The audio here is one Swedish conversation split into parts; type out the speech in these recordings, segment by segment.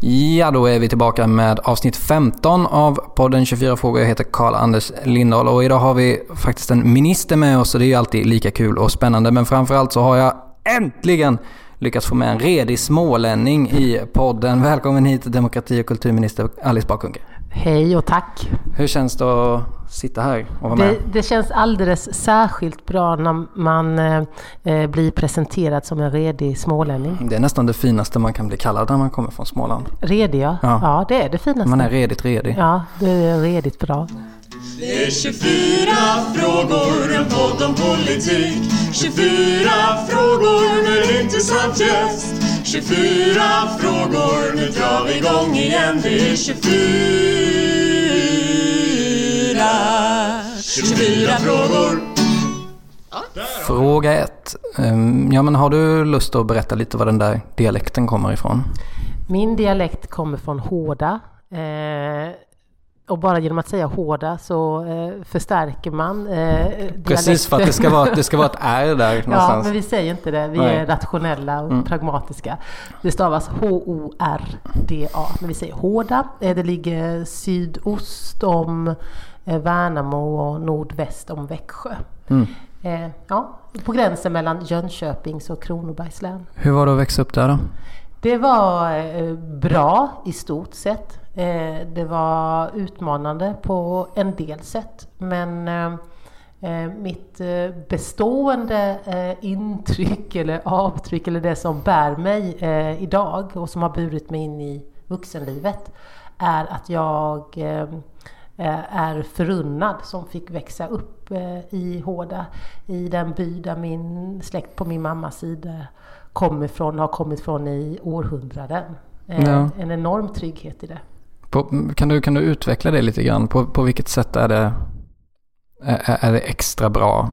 Ja, då är vi tillbaka med avsnitt 15 av podden 24 frågor. Jag heter Karl-Anders Lindahl och idag har vi faktiskt en minister med oss och det är ju alltid lika kul och spännande. Men framförallt så har jag äntligen lyckats få med en redig smålänning i podden. Välkommen hit demokrati och kulturminister Alice Bakunke. Hej och tack. Hur känns det att sitta här och vara med? Det, det känns alldeles särskilt bra när man eh, eh, blir presenterad som en redig smålänning. Det är nästan det finaste man kan bli kallad när man kommer från Småland. Redig ja. Ja. ja. det är det finaste. Man är redigt redig. Ja, det är redigt bra. Det är 24 frågor, en podd om politik 24 frågor med en intressant gäst 24 frågor, nu drar vi igång igen Det är 24 24 frågor Fråga ett. Ehm, Ja men har du lust att berätta lite var den där dialekten kommer ifrån? Min dialekt kommer från Hårda. Eh, och bara genom att säga Hårda så eh, förstärker man eh, Precis för att det ska vara, det ska vara ett R där Ja, någonstans. men vi säger inte det. Vi Nej. är rationella och pragmatiska. Det stavas H-O-R-D-A. Men vi säger Hårda. Eh, Det ligger sydost om eh, Värnamo och nordväst om Växjö. Eh, Ja, på gränsen mellan Jönköpings och Kronobergs län. Hur var det att växa upp där då? Det var eh, bra i stort sett. Eh, Det var utmanande på en del sätt. Men eh, eh, mitt bestående intryck eller avtryck eller det som bär mig idag och som har burit mig in i vuxenlivet är att jag är förunnad som fick växa upp i Hårda, i den by där min släkt på min mammas sida kommer ifrån, har kommit från i århundraden. Ja. En enorm trygghet i det. På, kan, du, kan du utveckla det lite grann? På, på vilket sätt är det, är, är det extra bra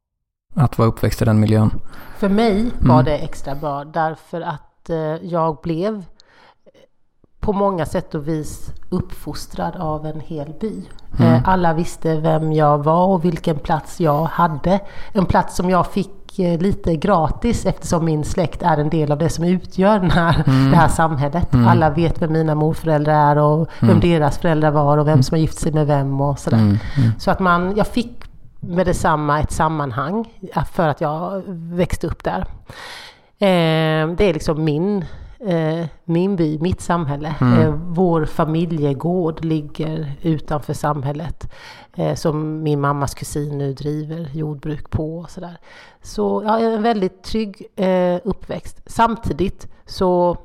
att vara uppväxt i den miljön? För mig var det extra bra därför att eh, jag blev på många sätt och vis uppfostrad av en hel by. Eh, Alla visste vem jag var och vilken plats jag hade. En plats som jag fick eh, lite gratis eftersom min släkt är en del av det som utgör den här, det här samhället. Alla vet vem mina morföräldrar är och vem deras föräldrar var och vem som har gift sig med vem och sådär. Så att man, jag fick med detsamma ett sammanhang för att jag växte upp där. Eh, det är liksom min, eh, min by, mitt samhälle. Eh, vår familjegård ligger utanför samhället. Eh, som min mammas kusin nu driver jordbruk på och sådär. Så ja, en väldigt trygg eh, uppväxt. Samtidigt så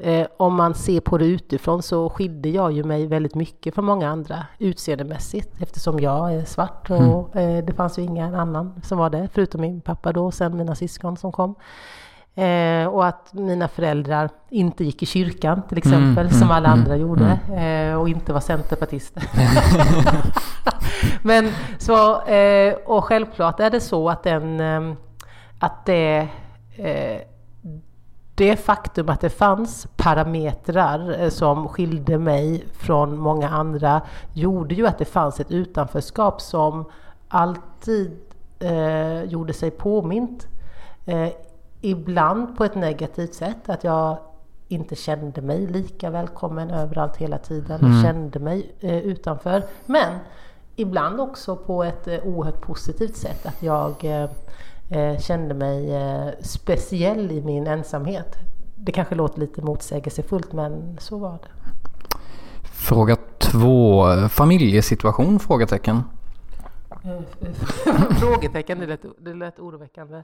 Eh, om man ser på det utifrån så skilde jag ju mig väldigt mycket från många andra utseendemässigt eftersom jag är svart och eh, det fanns ju ingen annan som var det förutom min pappa då och sen mina syskon som kom. Eh, och att mina föräldrar inte gick i kyrkan till exempel som alla andra gjorde eh, och inte var centerpartister. Men så, eh, och självklart är det så att den, eh, att det eh, det faktum att det fanns parametrar eh, som skilde mig från många andra gjorde ju att det fanns ett utanförskap som alltid gjorde sig påmint. Ibland på ett negativt sätt, att jag inte kände mig lika välkommen överallt hela tiden och kände mig eh, utanför. Men ibland också på ett eh, oerhört positivt sätt, att jag eh, eh, kände mig eh, speciell i min ensamhet. Det kanske låter lite motsägelsefullt men så var det. Fråga två. Familjesituation? Frågetecken. Frågetecken, det lät, det lät oroväckande.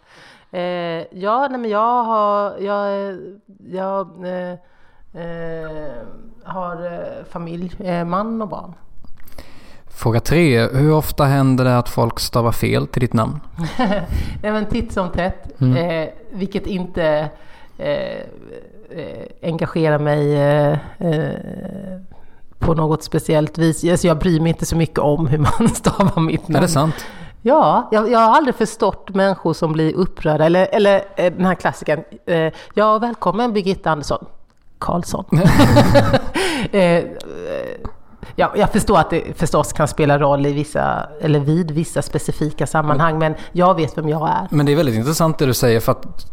Eh, ja, nej men jag har, jag, jag eh, eh, har eh, familj, eh, man och barn. Fråga tre. Hur ofta händer det att folk stavar fel till ditt namn? Nej men titt som tätt, eh, vilket inte engagerar mig på något speciellt vis. Alltså jag bryr mig inte så mycket om hur man stavar mitt namn. Är det sant? Ja, jag, jag har aldrig förstått människor som blir upprörda. Eller, eller eh, den här klassikern. Eh, ja, välkommen Birgitta Andersson. Karlsson. eh, eh, ja, jag förstår att det förstås kan spela roll i vissa, eller vid vissa specifika sammanhang, men jag vet vem jag är. Men det är väldigt intressant det du säger för att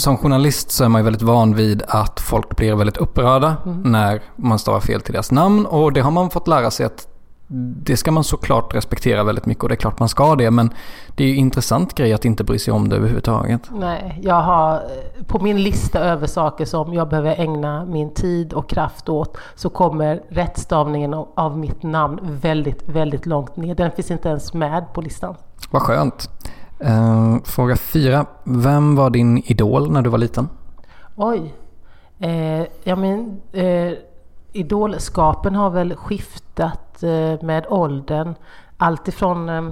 som journalist så är man ju väldigt van vid att folk blir väldigt upprörda när man stavar fel till deras namn och det har man fått lära sig att det ska man såklart respektera väldigt mycket och det är klart man ska det men det är ju intressant grej att inte bry sig om det överhuvudtaget. Nej, jag har eh, på min lista över saker som jag behöver ägna min tid och kraft åt så kommer rättstavningen av- av mitt namn väldigt, väldigt långt ner. Den finns inte ens med på listan. Vad skönt. Eh, fråga fyra. Vem var din idol när du var liten? Oj. Eh, ja men, eh, idolskapen har väl skiftat eh, med åldern. Allt ifrån eh,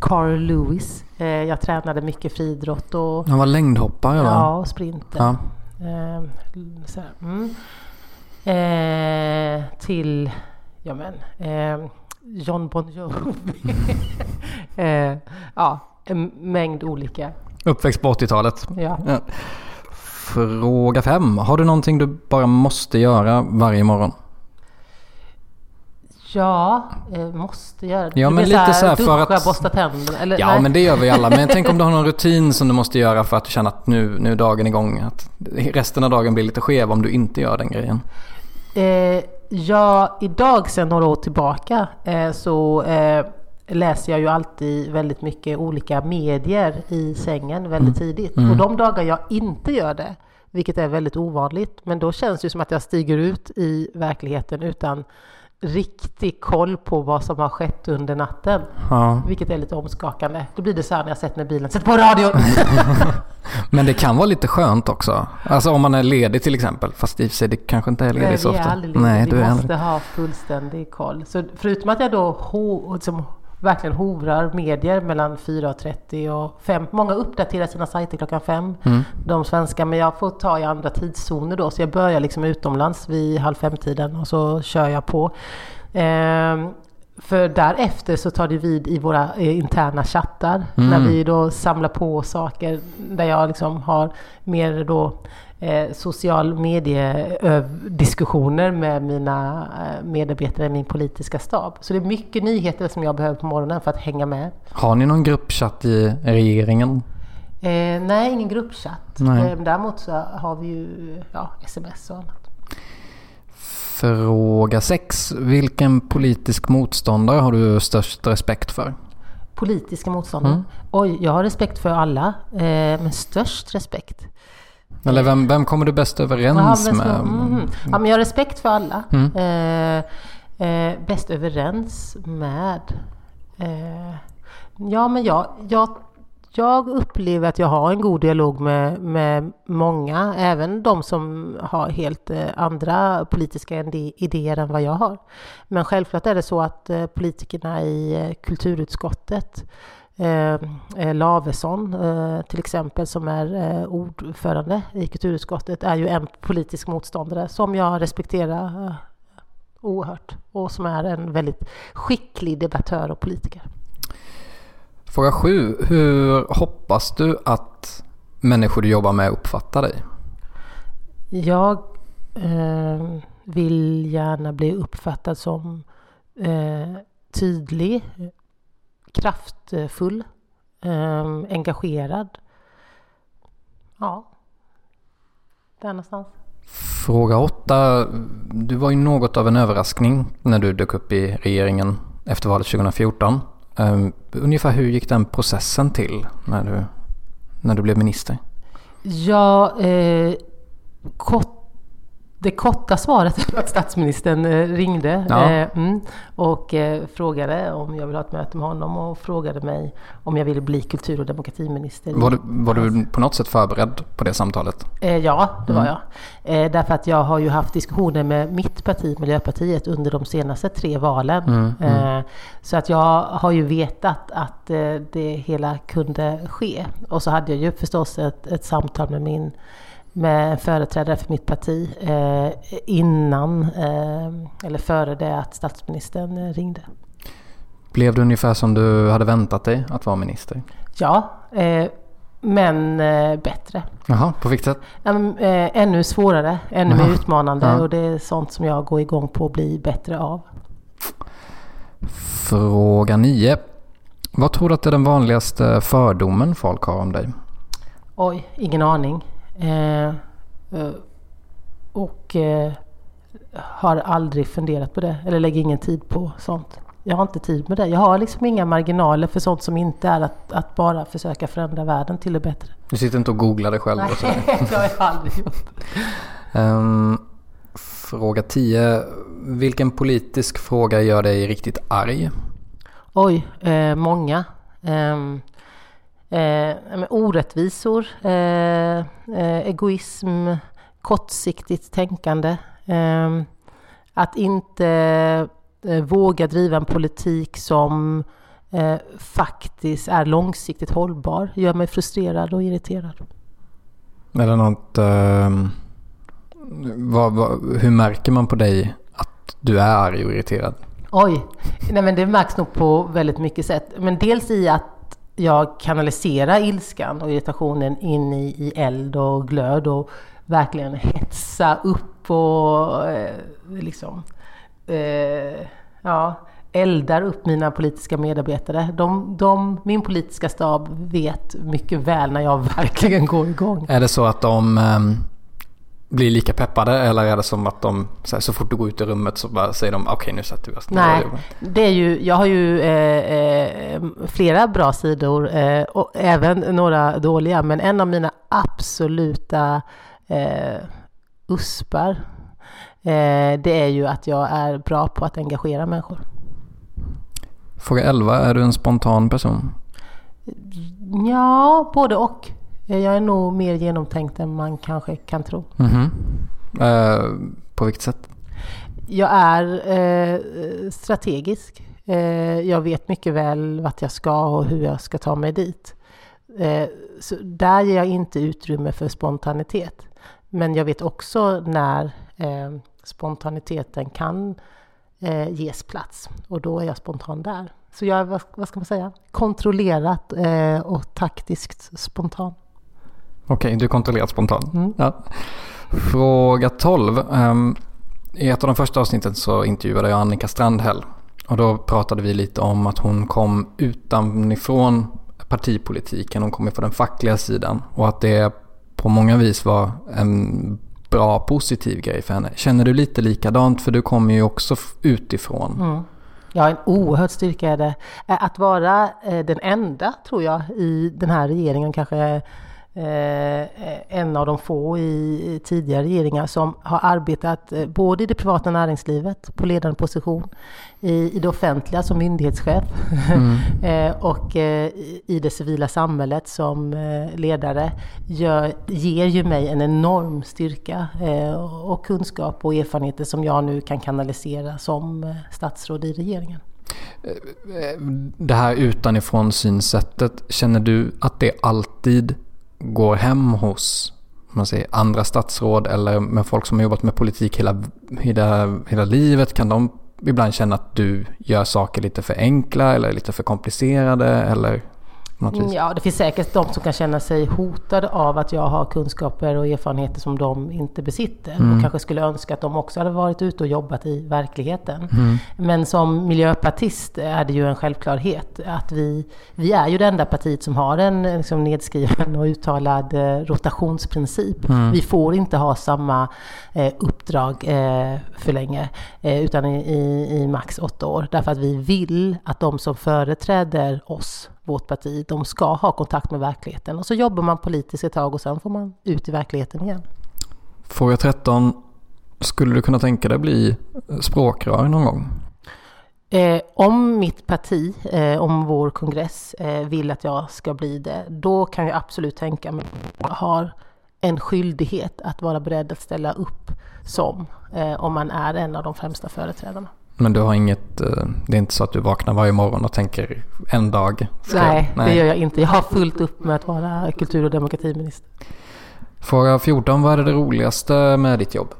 Carl Lewis. Eh, jag tränade mycket friidrott och, Han var längdhoppare va? ja, och sprinter. Ja. Så här, mm. eh, till, ja men, eh, John Bon Jovi. eh, ja, en mängd olika. Uppväxt på 80-talet. Ja. Ja. Fråga fem. Har du någonting du bara måste göra varje morgon? Ja, eh, måste göra det. Ja, Du men lite så här för duscha, att- borsta tänderna? Eller, Ja, nej. men det gör vi alla. Men tänk om du har någon rutin som du måste göra för att du känner att nu, nu är dagen igång. Att resten av dagen blir lite skev om du inte gör den grejen. Eh, ja, idag sedan några år tillbaka eh, så eh, läser jag ju alltid väldigt mycket olika medier i sängen väldigt tidigt. Och de dagar jag inte gör det, vilket är väldigt ovanligt, men då känns det ju som att jag stiger ut i verkligheten utan riktig koll på vad som har skett under natten. Ja. Vilket är lite omskakande. Då blir det så här när jag sätter mig i bilen, sätt på radion! Men det kan vara lite skönt också. Alltså om man är ledig till exempel. Fast i och för sig det kanske inte är ledig Nej, så vi är ofta. aldrig lediga. Nej, vi måste aldrig. ha fullständig koll. Så förutom att jag då ho, liksom, verkligen hovrar medier mellan 4.30 och 5. Många uppdaterar sina sajter klockan 5, Mm. de svenska. Men jag får ta i andra tidszoner då. Så jag börjar liksom utomlands vid halv fem-tiden och så kör jag på. Ehm, för därefter så tar det vid i våra eh, interna chattar. När vi då samlar på saker där jag liksom har mer då eh, social mediediskussioner med mina eh, medarbetare i min politiska stab. Så det är mycket nyheter som jag behöver på morgonen för att hänga med. Har ni någon gruppchatt i regeringen? Eh, nej, ingen gruppchatt. Nej. Eh, däremot så har vi ju ja, sms och annat. Fråga sex. Vilken politisk motståndare har du störst respekt för? Politiska motståndare. Mm. Oj, jag har respekt för alla. Eh, men störst respekt. Eller vem, vem kommer du bäst överens Ja, med? mhm. ja, men jag har respekt för alla. Mm. Eh, eh, bäst överens med... Eh, ja, men jag, jag, jag upplever att jag har en god dialog med, med många, även de som har helt eh, andra politiska idéer än vad jag har. Men självklart är det så att eh, politikerna i eh, kulturutskottet Eh, eh, Lavesson eh, till exempel som är eh, ordförande i kulturutskottet är ju en politisk motståndare som jag respekterar eh, oerhört och som är en väldigt skicklig debattör och politiker. Fråga sju. Hur hoppas du att människor du jobbar med uppfattar dig? Jag eh, vill gärna bli uppfattad som eh, tydlig, kraftfull, eh, engagerad. Ja, där någonstans. Fråga åtta. Du var ju något av en överraskning när du dök upp i regeringen efter valet 2014. Um, ungefär hur gick den processen till när du, när du blev minister? Ja, eh, kort, det korta svaret är att statsministern eh, ringde Ja. eh, mm, och eh, frågade om jag ville ha ett möte med honom och frågade mig om jag ville bli kultur och demokratiminister. Var du, var du på något sätt förberedd på det samtalet? Ja, det Mm. var jag. Eh, därför att jag har ju haft diskussioner med mitt parti, Miljöpartiet, under de senaste tre valen. Mm, Eh, så att jag har ju vetat att det hela kunde ske. Och så hade jag ju förstås ett, ett samtal med min med en företrädare för mitt parti eh, innan eh, eller före det att statsministern eh, ringde. Blev det ungefär som du hade väntat dig att vara minister? Ja, eh, men eh, bättre. Jaha, på vilket sätt? Eh, ännu svårare, ännu Jaha. mer utmanande Ja. och det är sånt som jag går igång på att bli bättre av. Fråga 9. Vad tror du att är den vanligaste fördomen folk har om dig? Oj, ingen aning. Eh, eh, och eh, har aldrig funderat på det eller lägger ingen tid på sånt. Jag har inte tid med det. Jag har liksom inga marginaler för sånt som inte är att, att bara försöka förändra världen till det bättre. Du sitter inte och googlar dig själv. Nej, det har jag aldrig gjort. Ehm, fråga 10. Vilken politisk fråga gör dig riktigt arg? Oj, eh, många. Ehm, eh, orättvisor, eh, eh, egoism, kortsiktigt tänkande. ehm, att inte eh, våga driva en politik som eh, faktiskt är långsiktigt hållbar gör mig frustrerad och irriterad. Är det något... ehm, vad, vad, hur märker man på dig att du är arg och irriterad? Oj, nej men det märks nog på väldigt mycket sätt. Men dels i att jag kanaliserar ilskan och irritationen in i, i eld och glöd och verkligen hetsa upp och eh, liksom eh, ja, eldar upp mina politiska medarbetare. De, de, min politiska stab vet mycket väl när jag verkligen går igång. Är det så att de ehm, blir lika peppade eller är det som att de så, här, så fort du går ut i rummet så bara säger de okej nu sätter vi oss Nej, jobbar." det är ju, jag har ju eh, eh, flera bra sidor eh, och även några dåliga. Men en av mina absoluta eh, uspar eh, det är ju att jag är bra på att engagera människor. Fråga 11. Är du en spontan person? Ja, både och. Eh, Jag är nog mer genomtänkt än man kanske kan tro. Mhm. Eh, på vilket sätt? Jag är eh, strategisk. Eh, jag vet mycket väl vart jag ska och hur jag ska ta mig dit. Eh, så där ger jag inte utrymme för spontanitet. Men jag vet också när eh, spontaniteten kan eh, ges plats. Och då är jag spontan där. Så jag är, vad, vad ska man säga, kontrollerat eh, och taktiskt spontan. Okej, du är kontrollerat spontan. Mm. Ja. Fråga 12. Ehm, I ett av de första avsnitten så intervjuade jag Annika Strandhäll. Och då pratade vi lite om att hon kom utanifrån partipolitiken. Hon kom från den fackliga sidan. Och att det på många vis var en bra positiv grej för henne. Känner du lite likadant? För du kommer ju också utifrån. Mm. Ja, en oerhörd styrka är det. Att vara eh, den enda, tror jag, i den här regeringen, kanske eh, en av de få i tidigare regeringar som har arbetat eh, både i det privata näringslivet på ledande position, i, i det offentliga som myndighetschef eh, och i- i det civila samhället som ledare gör, ger ju mig en enorm styrka och kunskap och erfarenheter som jag nu kan kanalisera som statsråd i regeringen. Det här utanifrån synsättet, känner du att det alltid går hem hos man säger, andra statsråd eller med folk som har jobbat med politik hela, hela, hela livet? Kan de ibland känna att du gör saker lite för enkla eller lite för komplicerade eller på något vis? Ja, det finns säkert de som kan känna sig hotade av att jag har kunskaper och erfarenheter som de inte besitter. Och kanske skulle önska att de också hade varit ute och jobbat i verkligheten. Men som miljöpartist är det ju en självklarhet att vi, vi är ju det enda partiet som har en liksom, nedskriven och uttalad eh, rotationsprincip. Vi får inte ha samma eh, uppdrag eh, för länge, eh, utan i, i, i max åtta år. Därför att vi vill att de som företräder oss vårt parti, de ska ha kontakt med verkligheten. Och så jobbar man politiskt ett tag och sen får man ut i verkligheten igen. Fråga 13. Skulle du kunna tänka dig bli språkrör någon gång? Eh, om mitt parti, eh, om vår kongress eh, vill att jag ska bli det, då kan jag absolut tänka mig att jag har en skyldighet att vara beredd att ställa upp som, eh, om man är en av de främsta företrädarna. Men du har inget, eh, det är inte så att du vaknar varje morgon och tänker en dag Nej, jag... det gör jag inte. Jag har fullt upp med att vara kultur och demokratiminister. Fråga 14. Vad är det roligaste med ditt jobb?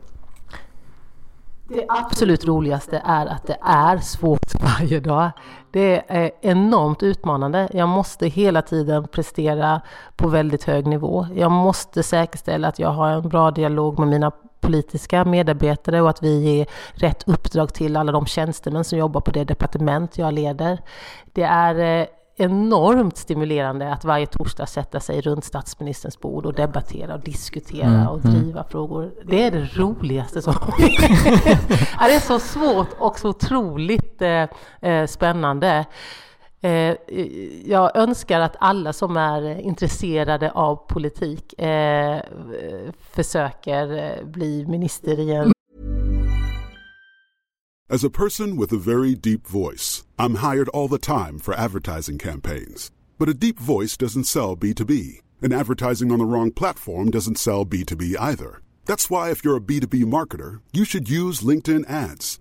Det absolut roligaste är att det är svårt varje dag. Det är enormt utmanande. Jag måste hela tiden prestera på väldigt hög nivå. Jag måste säkerställa att jag har en bra dialog med mina politiska medarbetare och att vi ger rätt uppdrag till alla de tjänstemän som jobbar på det departement jag leder. Det är eh, enormt stimulerande att varje torsdag sätta sig runt statsministerns bord och debattera och diskutera mm, och mm. driva mm. frågor. Det är det roligaste som Det är så svårt och så otroligt eh, eh, spännande. Eh, jag önskar att alla som är intresserade av politik eh, försöker eh, bli minister igen. en As a person with a very deep voice, I'm hired all the time for advertising campaigns. But a deep voice doesn't sell B2B, and advertising on the wrong platform doesn't sell B2B either. That's why, if you're a B2B marketer, you should use LinkedIn ads.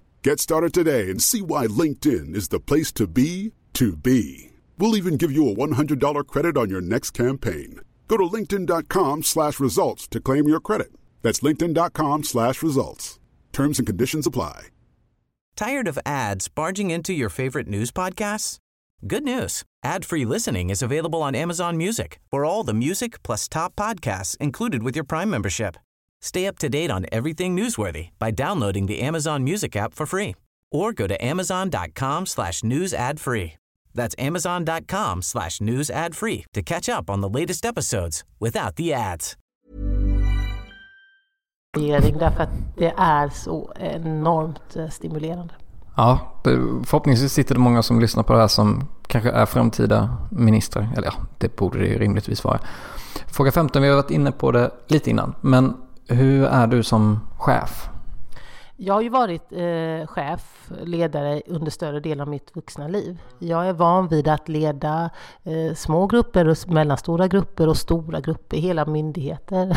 Get started today and see why LinkedIn is the place to be to be. We'll even give you a $100 credit on your next campaign. Go to linkedin.com slash results to claim your credit. That's linkedin.com slash results. Terms and conditions apply. Tired of ads barging into your favorite news podcasts? Good news. Ad-free listening is available on Amazon Music for all the music plus top podcasts included with your Prime membership. Stay up to date on everything newsworthy by downloading the Amazon Music app for free or go to amazon.com slash news ad free. That's amazon.com slash news ad free to catch up on the latest episodes without the ads. Därför att det är så enormt eh, stimulerande. Ja, förhoppningsvis sitter det många som lyssnar på det här som kanske är framtida ministrar. Eller ja, det borde det ju rimligtvis vara. Fråga 15, vi har varit inne på det lite innan. Men hur är du som chef? Jag har ju varit eh, chef, ledare under större delen av mitt vuxna liv. Jag är van vid att leda eh, små grupper, och mellanstora grupper och stora grupper, hela myndigheter.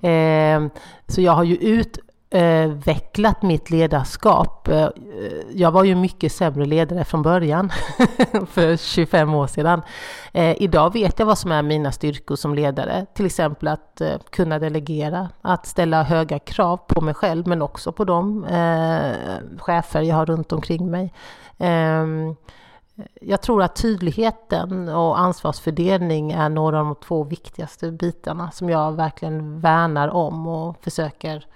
eh, så jag har ju ut Eh, utvecklat mitt ledarskap. Eh, eh, jag var ju mycket sämre ledare från början, för 25 år sedan. Idag vet jag vad som är mina styrkor som ledare, till exempel att kunna delegera, att ställa höga krav på mig själv, men också på de chefer jag har runt omkring mig. Ehm, jag tror att tydligheten och ansvarsfördelning är några av de två viktigaste bitarna som jag verkligen värnar om och försöker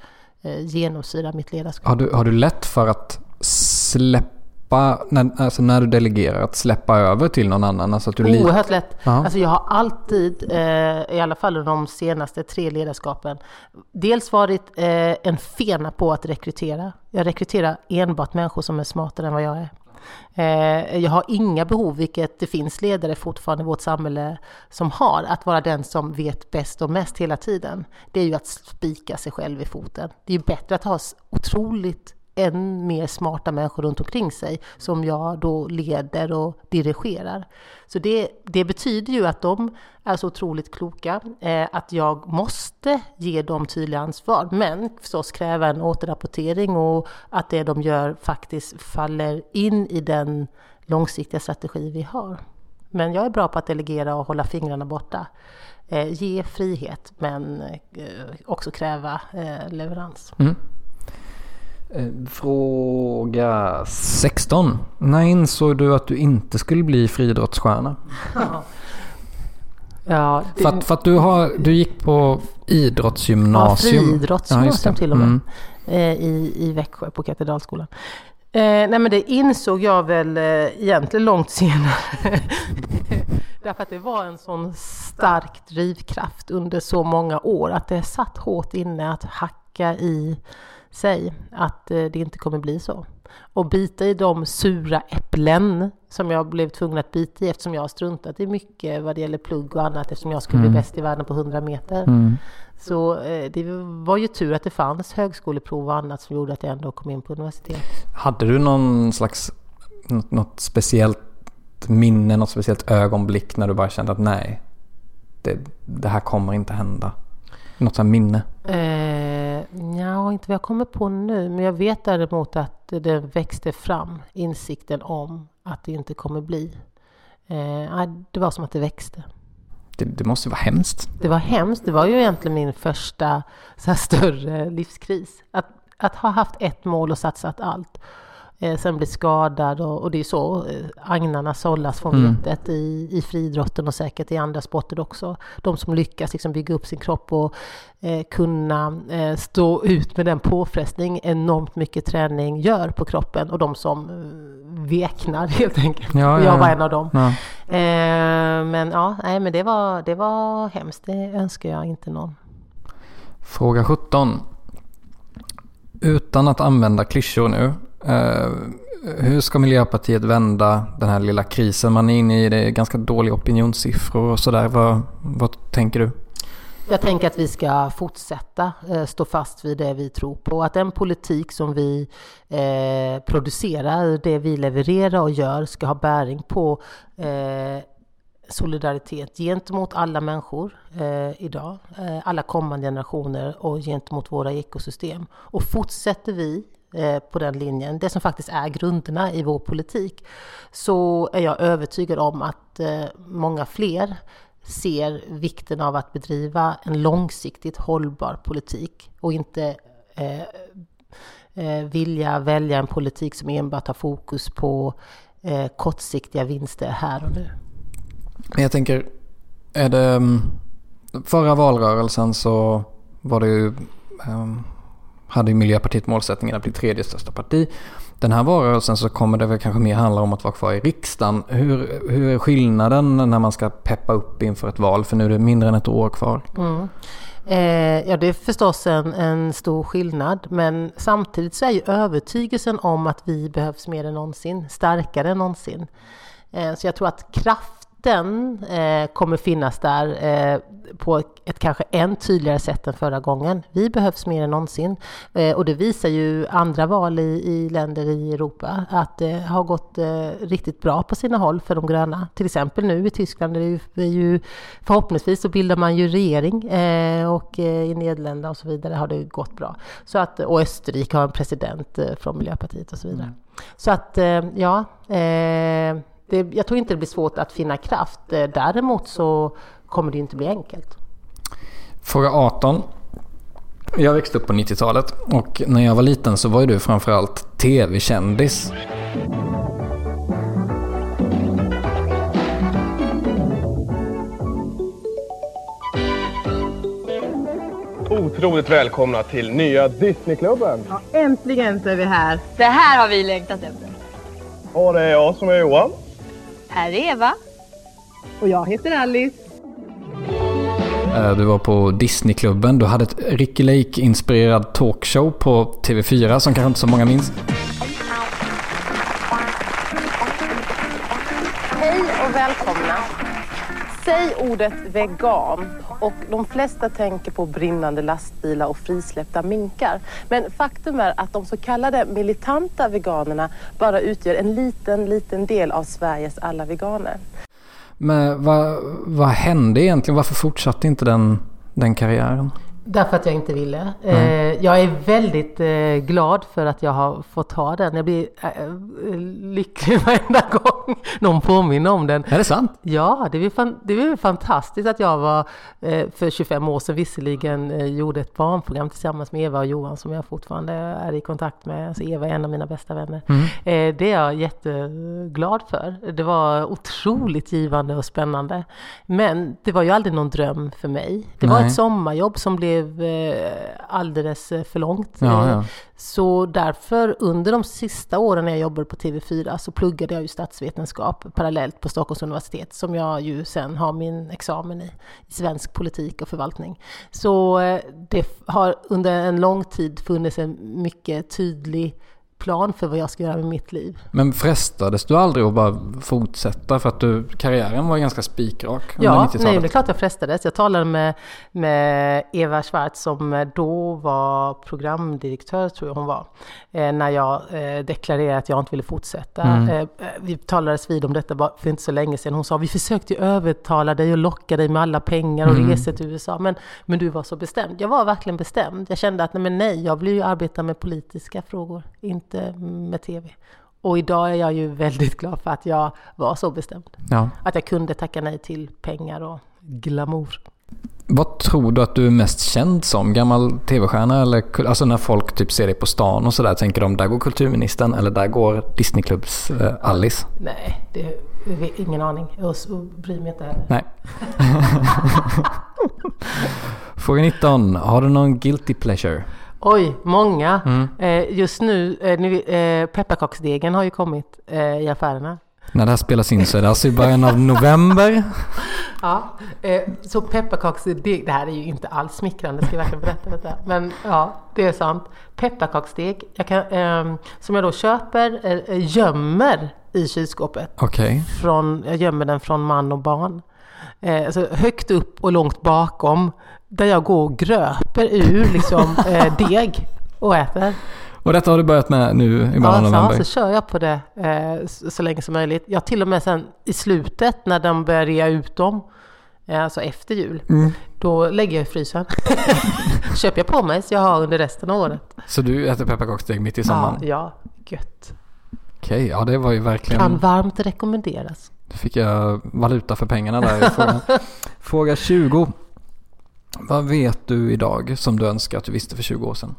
genomsyra mitt ledarskap. Har du, har du lätt för att släppa, när, alltså när du delegerar, att släppa över till någon annan? Alltså att du Oerhört lätt. Ja. Alltså jag har alltid, eh, i alla fall de senaste tre ledarskapen, dels varit eh, en fena på att rekrytera. Jag rekryterar enbart människor som är smartare än vad jag är. Eh, jag har inga behov, vilket det finns ledare fortfarande i vårt samhälle som har, att vara den som vet bäst och mest hela tiden. Det är ju att spika sig själv i foten. Det är ju bättre att ha otroligt än mer smarta människor runt omkring sig som jag då leder och dirigerar. Så det, det betyder ju att de är så otroligt kloka, eh, att jag måste ge dem tydliga ansvar, men förstås kräva en återrapportering och att det de gör faktiskt faller in i den långsiktiga strategi vi har. Men jag är bra på att delegera och hålla fingrarna borta. Eh, ge frihet, men eh, också kräva eh, leverans. Mm. Eh, fråga 16. När insåg du att du inte skulle bli friidrottsstjärna? Ja. det... för, att, för att du, har, du gick på idrottsgymnasium. Ja, friidrottsgymnasium ja, till och med. Mm. Eh, I, I Växjö på Katedralskolan. Eh, nej men det insåg jag väl eh, egentligen långt senare. Därför att det var en sån stark drivkraft under så många år att det satt hårt inne att hacka i sig att eh, det inte kommer bli så. och bita i de sura äpplen som jag blev tvungen att bita i eftersom jag har struntat i mycket vad det gäller plugg och annat eftersom jag skulle bli Mm. bäst i världen på 100 meter. Mm. Så eh, det var ju tur att det fanns högskoleprov och annat som gjorde att jag ändå kom in på universitet. Hade du någon slags, något, något speciellt minne, något speciellt ögonblick när du bara kände att nej, det, det här kommer inte hända? Något sånt minne? Eh, ja, inte vad jag kommer på nu, men jag vet däremot att det växte fram insikten om att det inte kommer bli. Eh, det var som att det växte. Det, det måste vara hemskt. Det var hemskt. Det var ju egentligen min första så här, större livskris. Att, att ha haft ett mål och satsat allt. Eh, sen bli skadad och, och det är så eh, agnarna sållas från Mm. vetet i, i friidrotten och säkert i andra sporter också. De som lyckas liksom bygga upp sin kropp och eh, kunna eh, stå ut med den påfrestning enormt mycket träning gör på kroppen och de som eh, veknar helt enkelt. Ja, ja, jag var en av dem. Ja. Eh, men ja, nej, men det var, det var hemskt. Det önskar jag inte någon. Fråga 17. Utan att använda klyschor nu. Uh, hur ska Miljöpartiet vända den här lilla krisen man är inne i? Det är ganska dåliga opinionssiffror och sådär. Vad, vad tänker du? Jag tänker att vi ska fortsätta eh, stå fast vid det vi tror på. Att den politik som vi eh, producerar, det vi levererar och gör ska ha bäring på eh, solidaritet gentemot alla människor eh, idag, eh, alla kommande generationer och gentemot våra ekosystem. Och fortsätter vi Eh, på den linjen, det som faktiskt är grunderna i vår politik, så är jag övertygad om att eh, många fler ser vikten av att bedriva en långsiktigt hållbar politik och inte eh, eh, vilja välja en politik som enbart har fokus på eh, kortsiktiga vinster här och nu. Men Jag tänker, är det... Mm, förra valrörelsen så var det ju... Ehm, hade ju Miljöpartiet målsättningen att bli tredje största parti. Den här valrörelsen så kommer det väl kanske mer handla om att vara kvar i riksdagen. Hur, hur är skillnaden när man ska peppa upp inför ett val? För nu är det mindre än ett år kvar. Mm. Eh, ja, det är förstås en, en stor skillnad, men samtidigt så är ju övertygelsen om att vi behövs mer än någonsin, starkare än någonsin. Eh, så jag tror att kraft kraften eh, kommer finnas där eh, på ett, kanske än tydligare sätt än förra gången. Vi behövs mer än någonsin eh, och det visar ju andra val i, i länder i Europa att det har gått eh, riktigt bra på sina håll för de gröna. Till exempel nu i Tyskland är det ju, är ju förhoppningsvis så bildar man ju regering eh, och eh, i Nederländerna och så vidare har det gått bra. Så att, och Österrike har en president från Miljöpartiet och så vidare. Så att ja, det, jag tror inte det blir svårt att finna kraft. Eh, Däremot så kommer det inte bli enkelt. Fråga 18. Jag växte upp på 90-talet och när jag var liten så var ju du framförallt tv-kändis. Otroligt välkomna till nya Disneyklubben. Äntligen så är vi här. Det här har vi längtat efter. Och det är jag som är Johan. Här är Eva. Och jag heter Alice. Eh, Du var på Disneyklubben. Du hade ett Ricky Lake-inspirerad talkshow på TV4 som kanske inte så många minns. Säg ordet vegan och de flesta tänker på brinnande lastbilar och frisläppta minkar. Men faktum är att de så kallade militanta veganerna bara utgör en liten, liten del av Sveriges alla veganer. Men vad, vad hände egentligen? Varför fortsatte inte den, den karriären? Därför att jag inte ville. Eh, jag är väldigt eh, glad för att jag har fått ha den. Jag blir eh, lycklig varenda gång någon påminner om den. Är det sant? Ja, det är, fantastiskt att jag var för 25 år sedan visserligen gjorde ett barnprogram tillsammans med Eva och Johan som jag fortfarande är i kontakt med. Alltså Eva är en av mina bästa vänner. Eh, det är jag jätteglad för. Det var otroligt givande och spännande. Men det var ju aldrig någon dröm för mig. Det var Nej. ett sommarjobb som blev eh, alldeles eh, för långt. Ja, ja. Så därför under de sista åren när jag jobbade på TV4 så pluggade jag ju statsvetenskap parallellt på Stockholms universitet som jag ju sen har min examen i, i svensk politik och förvaltning. Så eh, det har under en lång tid funnits en mycket tydlig plan för vad jag ska göra med mitt liv. Men frestades du aldrig att bara fortsätta för att du, karriären var ganska spikrak Ja, 90-talet? nej, det är klart jag frestades. Jag talade med, med Eva Schwartz som då var programdirektör, tror jag hon var, eh, när jag eh, deklarerade att jag inte ville fortsätta. Mm. Eh, vi talades vid om detta för inte så länge sedan. Hon sa, vi försökte övertala dig och locka dig med alla pengar och Mm. resor till USA, men, men du var så bestämd. Jag var verkligen bestämd. Jag kände att nej, nej, jag vill ju arbeta med politiska frågor, inte med TV. Och idag är jag ju väldigt glad för att jag var så bestämd. Ja. Att jag kunde tacka nej till pengar och glamour. Vad tror du att du är mest känd som? Gammal tv-stjärna eller alltså när folk typ ser dig på stan och sådär tänker de där går kulturministern eller där går Disneyklubbs eh, Alice? Nej, det är ingen aning. Jag bryr mig inte heller. Nej. Fråga 19. Har du någon guilty pleasure? Oj, många. Mm. Eh, just nu, eh, vet, eh, pepparkaksdegen har ju kommit eh, i affärerna. När det här spelas in så är det alltså i början av november. Ja, eh, så pepparkaksdeg, det här är ju inte alls smickrande, ska jag verkligen berätta detta. Men ja, det är sant. Pepparkaksdeg, jag kan, eh, som jag då köper, eh, gömmer i kylskåpet. Okej. Från, jag gömmer den från man och barn. Eh, alltså högt upp och långt bakom. Där jag går och gröper ur liksom, eh, deg och äter. Och detta har du börjat med nu i början av Ja, så, november? kör jag på det eh, så, så länge som möjligt. Jag till och med sen i slutet när de börjar rea ut dem, eh, alltså efter jul, Mm. då lägger jag i frysen. Köper jag på mig så jag har under resten av året. Så du äter pepparkaksdeg mitt i sommaren? Ja, ja, gött. Okej, ja det var ju verkligen... Kan varmt rekommenderas. Då fick jag valuta för pengarna där i frågan. Fråga 20. Vad vet du idag som du önskar att du visste för 20 år sedan?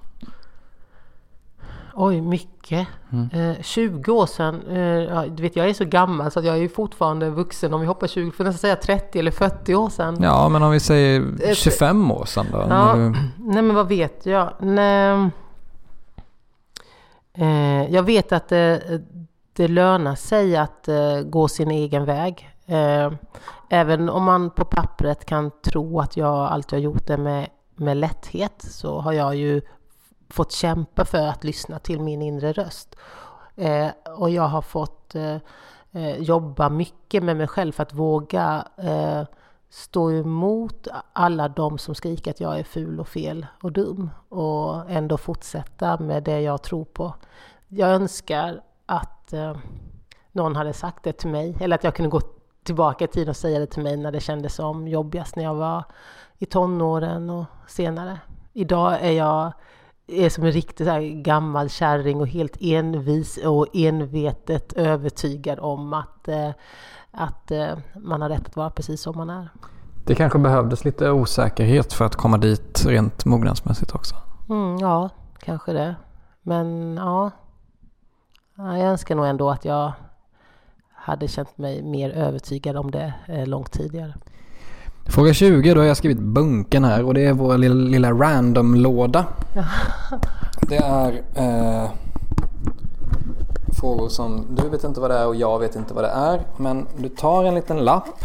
Oj, mycket. Mm. Eh, 20 år sedan, eh, du vet jag är så gammal så jag är fortfarande vuxen. Om vi hoppar 20, får nästan säga 30 eller 40 år sedan. Ja, men om vi säger 25 år sedan då? Ja, du... nej men vad vet jag? Nej, eh, jag vet att det, det lönar sig att eh, gå sin egen väg. Eh, även om man på pappret kan tro att jag alltid har gjort det med, med lätthet så har jag ju fått kämpa för att lyssna till min inre röst. Eh, och jag har fått eh, eh, jobba mycket med mig själv för att våga eh, stå emot alla de som skriker att jag är ful och fel och dum och ändå fortsätta med det jag tror på. Jag önskar att eh, någon hade sagt det till mig eller att jag kunde gå tillbaka i tiden och säga det till mig när det kändes som jobbigast när jag var i tonåren och senare. Idag är jag är som en riktig så gammal kärring och helt envis och envetet övertygad om att, eh, att eh, man har rätt att vara precis som man är. Det kanske behövdes lite osäkerhet för att komma dit rent mognadsmässigt också. Mm, ja, kanske det. Men Ja, jag önskar nog ändå att jag hade känt mig mer övertygad om det eh, långt tidigare. Fråga 20, då har jag skrivit bunken här och det är vår lilla, lilla random-låda. Det är eh, frågor som du vet inte vad det är och jag vet inte vad det är. Men du tar en liten lapp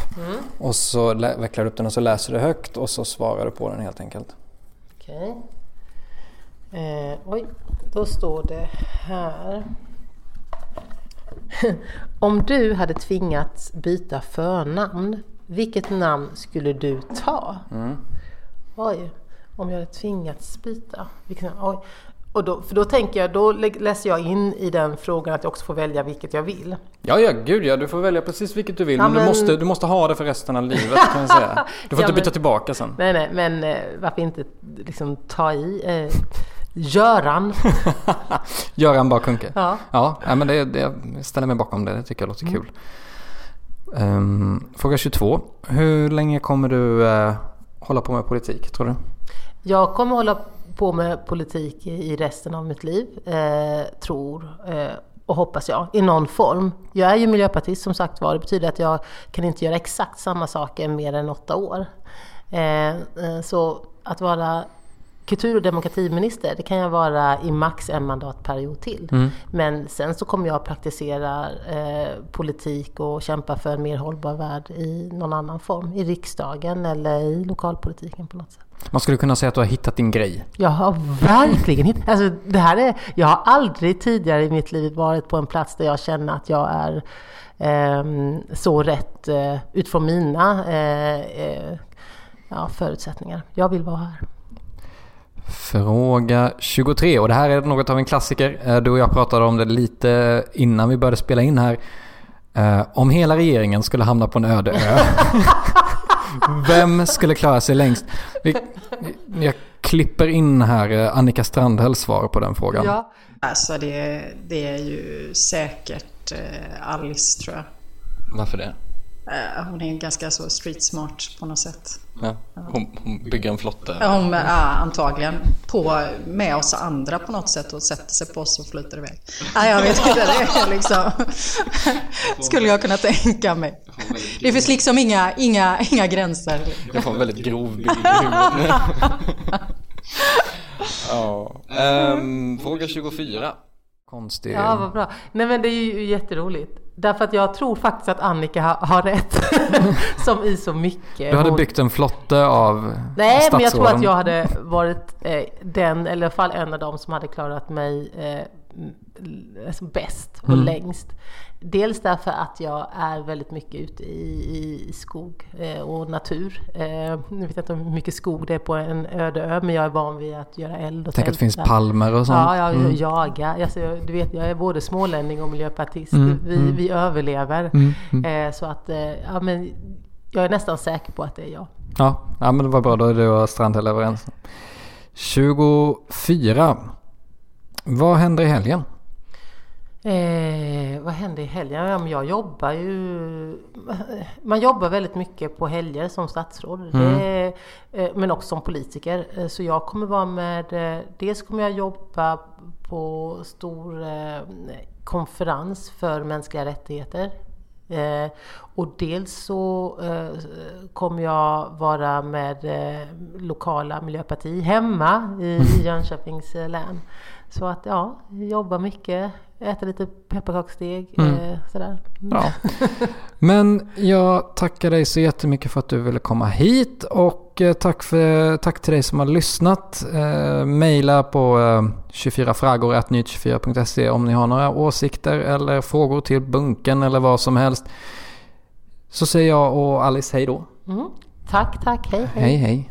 och så vecklar du upp den och så läser du högt och så svarar du på den helt enkelt. Okej. Eh, oj, då står det här. Om du hade tvingats byta förnamn, vilket namn skulle du ta? Oj, om jag hade tvingats byta. Vilket namn? Oj. Och då, för då tänker jag, då lä- läser jag in i den frågan att jag också får välja vilket jag vill. Ja, ja, gud ja. Du får välja precis vilket du vill. Ja, men, men- du, måste, du måste ha det för resten av livet kan jag säga. Du får Ja, inte byta men- tillbaka sen. Nej, nej, men eh, varför inte liksom ta i? Eh, Göran. Göran Bakunke. Ja. Ja, men det, det, jag ställer mig bakom det. Det tycker jag låter kul. Ehm, fråga 22. Hur länge kommer du eh, hålla på med politik, tror du? Jag kommer hålla på med politik i i resten av mitt liv, eh, tror eh, och hoppas jag, i någon form. Jag är ju miljöpartist som sagt var, det betyder att jag kan inte göra exakt samma saker mer än åtta år. Eh, eh, så att vara kultur och demokratiminister, det kan jag vara i max en mandatperiod till. Mm. Men sen så kommer jag att praktisera eh, politik och kämpa för en mer hållbar värld i någon annan form. I riksdagen eller i lokalpolitiken på något sätt. Man skulle kunna säga att du har hittat din grej. Jag har verkligen hittat, alltså det här är, jag har aldrig tidigare i mitt liv varit på en plats där jag känner att jag är eh, så rätt eh, utifrån mina eh, eh, ja, förutsättningar. Jag vill vara här. Fråga 23 och det här är något av en klassiker. Eh, Du och jag pratade om det lite innan vi började spela in här. Eh, Om hela regeringen skulle hamna på en öde ö. Vem skulle klara sig längst? Vi, jag klipper in här eh, Annika Strandhälls svar på den frågan. Ja. Alltså det, det är ju säkert Alice tror jag. Varför det? Eh, Hon är ganska så street smart på något sätt. Ja, hon, hon bygger en flotte. Ja, Hon, ja, antagligen på, med oss andra på något sätt och sätter sig på oss och flyter iväg. Ja, jag vet inte, det är liksom... Skulle jag kunna tänka mig. Det finns liksom inga, inga, inga gränser. Jag får en väldigt grov bild i huvudet. ja. Ehm, fråga 24. Konstig. Ja, vad bra. Nej men det är ju jätteroligt. Därför att jag tror faktiskt att Annika har, har rätt. Som i så mycket. Du hade Hon- byggt en flotte av Nej, men jag tror att jag hade varit eh, den, eller i alla fall en av dem som hade klarat mig eh, alltså bäst och Mm. längst. Dels därför att jag är väldigt mycket ute i, i skog eh, och natur. Eh, nu vet jag inte hur mycket skog det är på en öde ö, men jag är van vid att göra eld och Tänk att det finns palmer och sånt. Ja, jag Mm. jagar. Alltså, jag, du vet, jag är både smålänning och miljöpartist. Mm, vi, mm. vi överlever. Mm, mm. Eh, så att, eh, ja men jag är nästan säker på att det är jag. Ja, ja men det var bra. Då är du och Strandhäll överens. 24. Vad händer i helgen? Eh, vad hände i helgen? Ja, jag jobbar ju... Man jobbar väldigt mycket på helger som statsråd. Mm. Det eh, men också som politiker. Eh, Så jag kommer vara med... eh, Dels kommer jag jobba på stor eh, konferens för mänskliga rättigheter. Eh, och dels så eh, kommer jag vara med eh, lokala miljöparti hemma i, i Jönköpings eh, län. Så att ja, jobba mycket, äta lite pepparkaksdeg, Mm. eh, sådär. Mm. Ja. Men jag tackar dig så jättemycket för att du ville komma hit och eh, tack, för, tack till dig som har lyssnat. Eh, maila på eh, 24fragor.nyt24.se om ni har några åsikter eller frågor till bunken eller vad som helst. Så säger jag och Alice hej då. Mm. Tack, tack, hej, Hej hej.